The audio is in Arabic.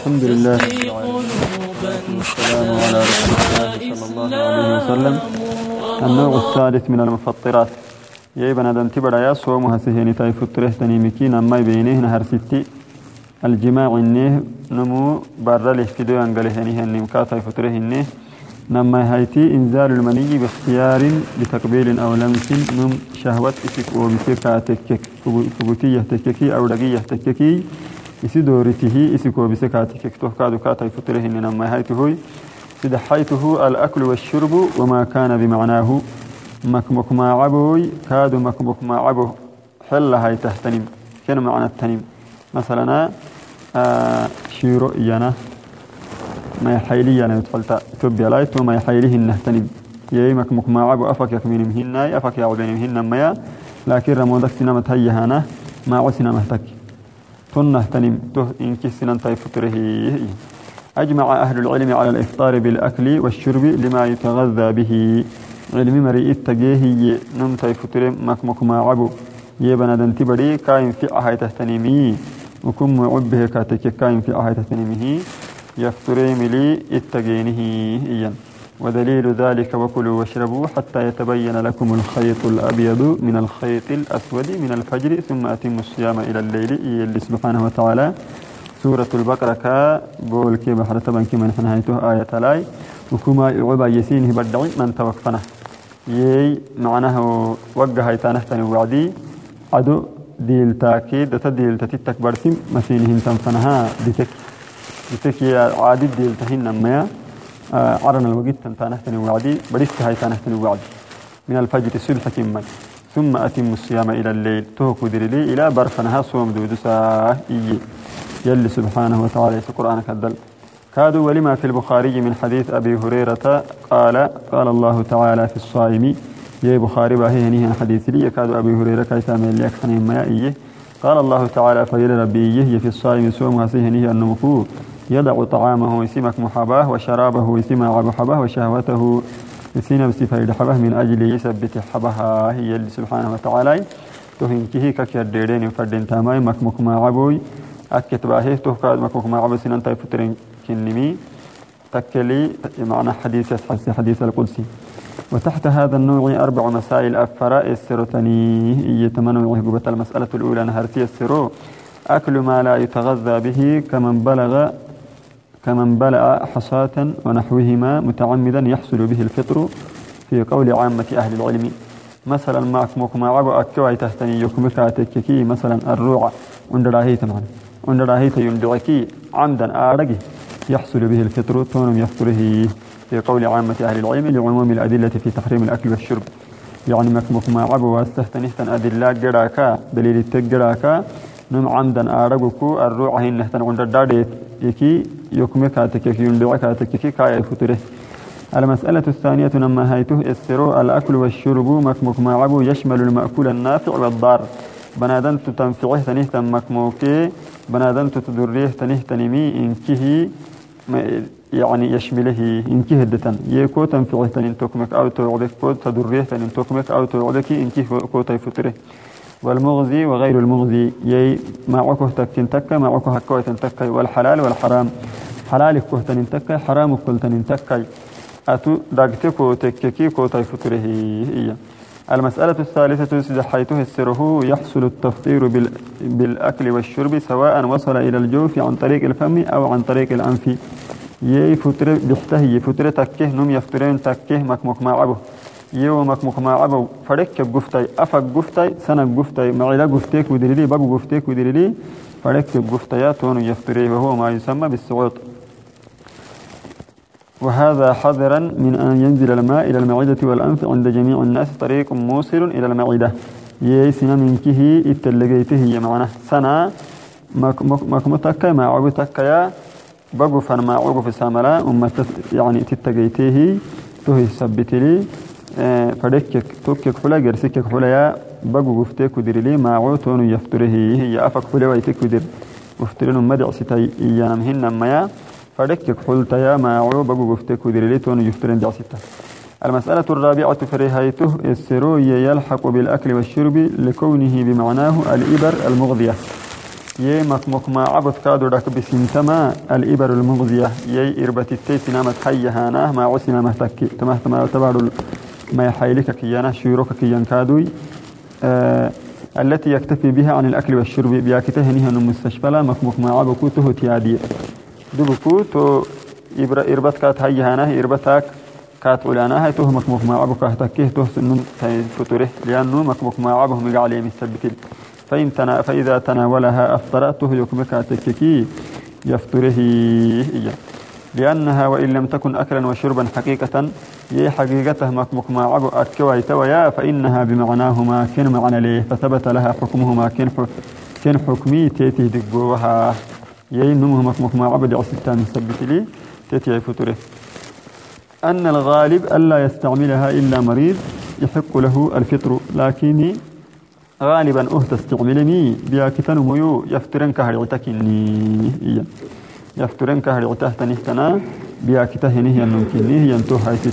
الحمد لله والسلام على رسول الله صلى الله عليه وسلم. النوع الثالث من المفطرات. يا ابن آدم تبدا يا صوم هسهني تاي فطره تني مكين اما بينه نهر ستي. الجماع انه نمو برا الاهتداء أنقله هني هني مكاتا فطره انه نما هايتي إنزال المني باختيار بتقبيل أو لمس نم وبسكا تكك فبوتية تككي أو دقية تككي isi dooritihi isi koobise kaatikektoh kaadu kaatay futirehini namai haytuhoy sida haytuhu alaklu washurbu wama kana bimacnaahu makmokmaacaboy kaadu makmokmaacabo xella haytahtanim ken macnatanim masalana shiiro iyana may xayliyana yutfalta ethiopia layto may xaylihinnahtanim yey makmokmaacabo afak yakminim hinay afak yacbenim hinamaya laakin ramodak sinamat hayahana maaco sinamahtak تنه تنم ته إنك سنن فطره أجمع أهل العلم على الإفطار بالأكل والشرب لما يتغذى به. علم مريء التجاهي نم فطر مكمك ما عبو. يبنا دنتي بدي كاين في أهاي تهتنمي وكم عبه كاتك كاين في أهاي تهتنمه يفطر ملي التجينه إيان ودليل ذلك وكلوا واشربوا حتى يتبين لكم الخيط الأبيض من الخيط الأسود من الفجر ثم أتموا الصيام إلى الليل. اللي سبحانه وتعالى. سورة البقرة كا بول كي بحر تبن كي من حنهايته آية لاي. وكما يعبا يسينه بدعي من توقفنا يي معناه وقع هيتانه تاني وعدي. عدو ديل تاكيد تديل تتتك برسم مسينهن تنفنها. ديتك ديتك عادي ديل تهن ميا. عرنا الوقت تنتانهتني وعدي بريست هاي وعدي. من الفجر الصبح كمل ثم أتم الصيام إلى الليل. توكو لي إلى برفنها صوم دودسا إيه يلي سبحانه وتعالى في القرآن كذل. كادوا ولما في البخاري من حديث أبي هريرة قال قال الله تعالى في الصائم. يا بخاري باهي هنيه حديث لي. كادوا أبي هريرة كيتام اللي أكثر ما قال الله تعالى فيل ربي إيه في الصائم صوم هسيه هنيه النمكو. يدع طعامه يسمك محباه وشرابه يسمى حباه وشهوته يسين بسفيد حباه من أجل يثبت حبها. هي اللي سبحانه وتعالى. تهنكه ككير ديرين فردين تاماي. مكمك ما عبوي أكت باهي. تهكاد مكمك ما عبو سنان تاي فترين كنمي. تكلي. معنى حديث حديث القدسي. وتحت هذا النوع أربع مسائل. أفراء السيروتاني يتمنى وهجبة المسألة الأولى. نهرتي السيرو أكل ما لا يتغذى به كمن بلغ كمن بلع حصاة ونحوهما متعمدا يحصل به الفطر في قول عامة أهل العلم. مثلا معك مكما عبو أكوي تهتني يكمكا تككي مثلا الروع عند راهيت معنا عند راهيت يندعكي عمدا آرقي يحصل به الفطر تونم يفطره. في قول عامة أهل العلم لعموم الأدلة في تحريم الأكل والشرب. يعني مكمك ما عبو واستهتنهتن أدلة جراكا دليل التجراكا نم عمدا آرقكو الروع هنهتن عند الداريت يكي يكمك هاتكك يندعك هاتكك كاي فتره المسألة الثانية نما هيته السرو الأكل والشرب مكمك ما عبو يشمل المأكول النافع والضار. بنادن تنفعه تنه مكموكي بنادن تدريه تنه تنمي إنكه يعني يشمله إنكه هدتن. يكو تنفعه تنين تكمك أو توعدك كو تدريه تنين تكمك أو توعدك إنكه كو تيفتره والمغزي وغير المغزي يي معكه تكتن تكا معكه هكوة تكا والحلال والحرام. حلال كهتن تكا حرام كلتن تكا أتو دقتكو تككي كو تيفتره هي. المسألة الثالثة سدحيته السره يحصل التفطير بالأكل والشرب سواء وصل إلى الجوف عن طريق الفم أو عن طريق الأنف. يي فترة بيحتهي فترة تكه نم يفترين تكه مكمك معبه يو مكمك معبه فرك قفتي أفق قفتي سنة قفتي معلا قفتيك ودليلي بقو قفتيك ودليلي فرك قفتيات تون يفتري وهو ما يسمى بالسعوط. وهذا حذرا من أن ينزل الماء إلى المعدة والأنف عند جميع الناس طريق موصل إلى المعدة. يسنا منكه اتلقيته معنا. سنة مكمتك ما عبتك يا بقف ما عقف ساملا أما يعني تتقيته تهي سبت لي فدكك توكك فلا جرسكك فلا يا بقو قفتك ودري ما عوتون يفتره هي أفك فلا ويتك ودر وفترن مدع ستي ينمهن ما يا فدكك حلت يا ما عو بقو قفتك ودري تون يفترن دع ستة المسألة الرابعة فريهايته السروي يلحق بالأكل والشرب لكونه بمعناه الإبر المغذية يي مكمك ما عبد كادو دك بسنتما الإبر المغزية يي إربة التيس نامت حي هاناه ما عسنا مهتكي تمه تما تبارو ما يحيلك كيانا شيروك كيان كادوي آه التي يكتفي بها عن الأكل والشرب بياكته نهى المستشفى مكمك ما عبكو تهو تيادي. دبكو تو إبرة إربت كات هاي هاناه إربتك كات ولانا هاي توه مكمك ما عبك هتكيه توه سنن فتره لأنه مكمك ما عبه مقع عليه مثبت فإن تنا فإذا تناولها أفطرته يكمك تككي يفطره إياه لأنها وإن لم تكن أكلا وشربا حقيقة يي حقيقته مكمك ما عبو أكوي تويا فإنها بمعناهما كن معنى ليه فثبت لها حكمهما كن كن حكمي تيتي دقوها. يي نمه مكمك ما عبد عسلتان مثبت لي تيتي فطره أن الغالب ألا يستعملها إلا مريض يحق له الفطر لكن غالبا أه تستعملني. بيا كتن ميو يفترن كهرعتكني يفترن كهرعته تنهتنا biya kita hini hiyan nunki ni hiyan tu haisi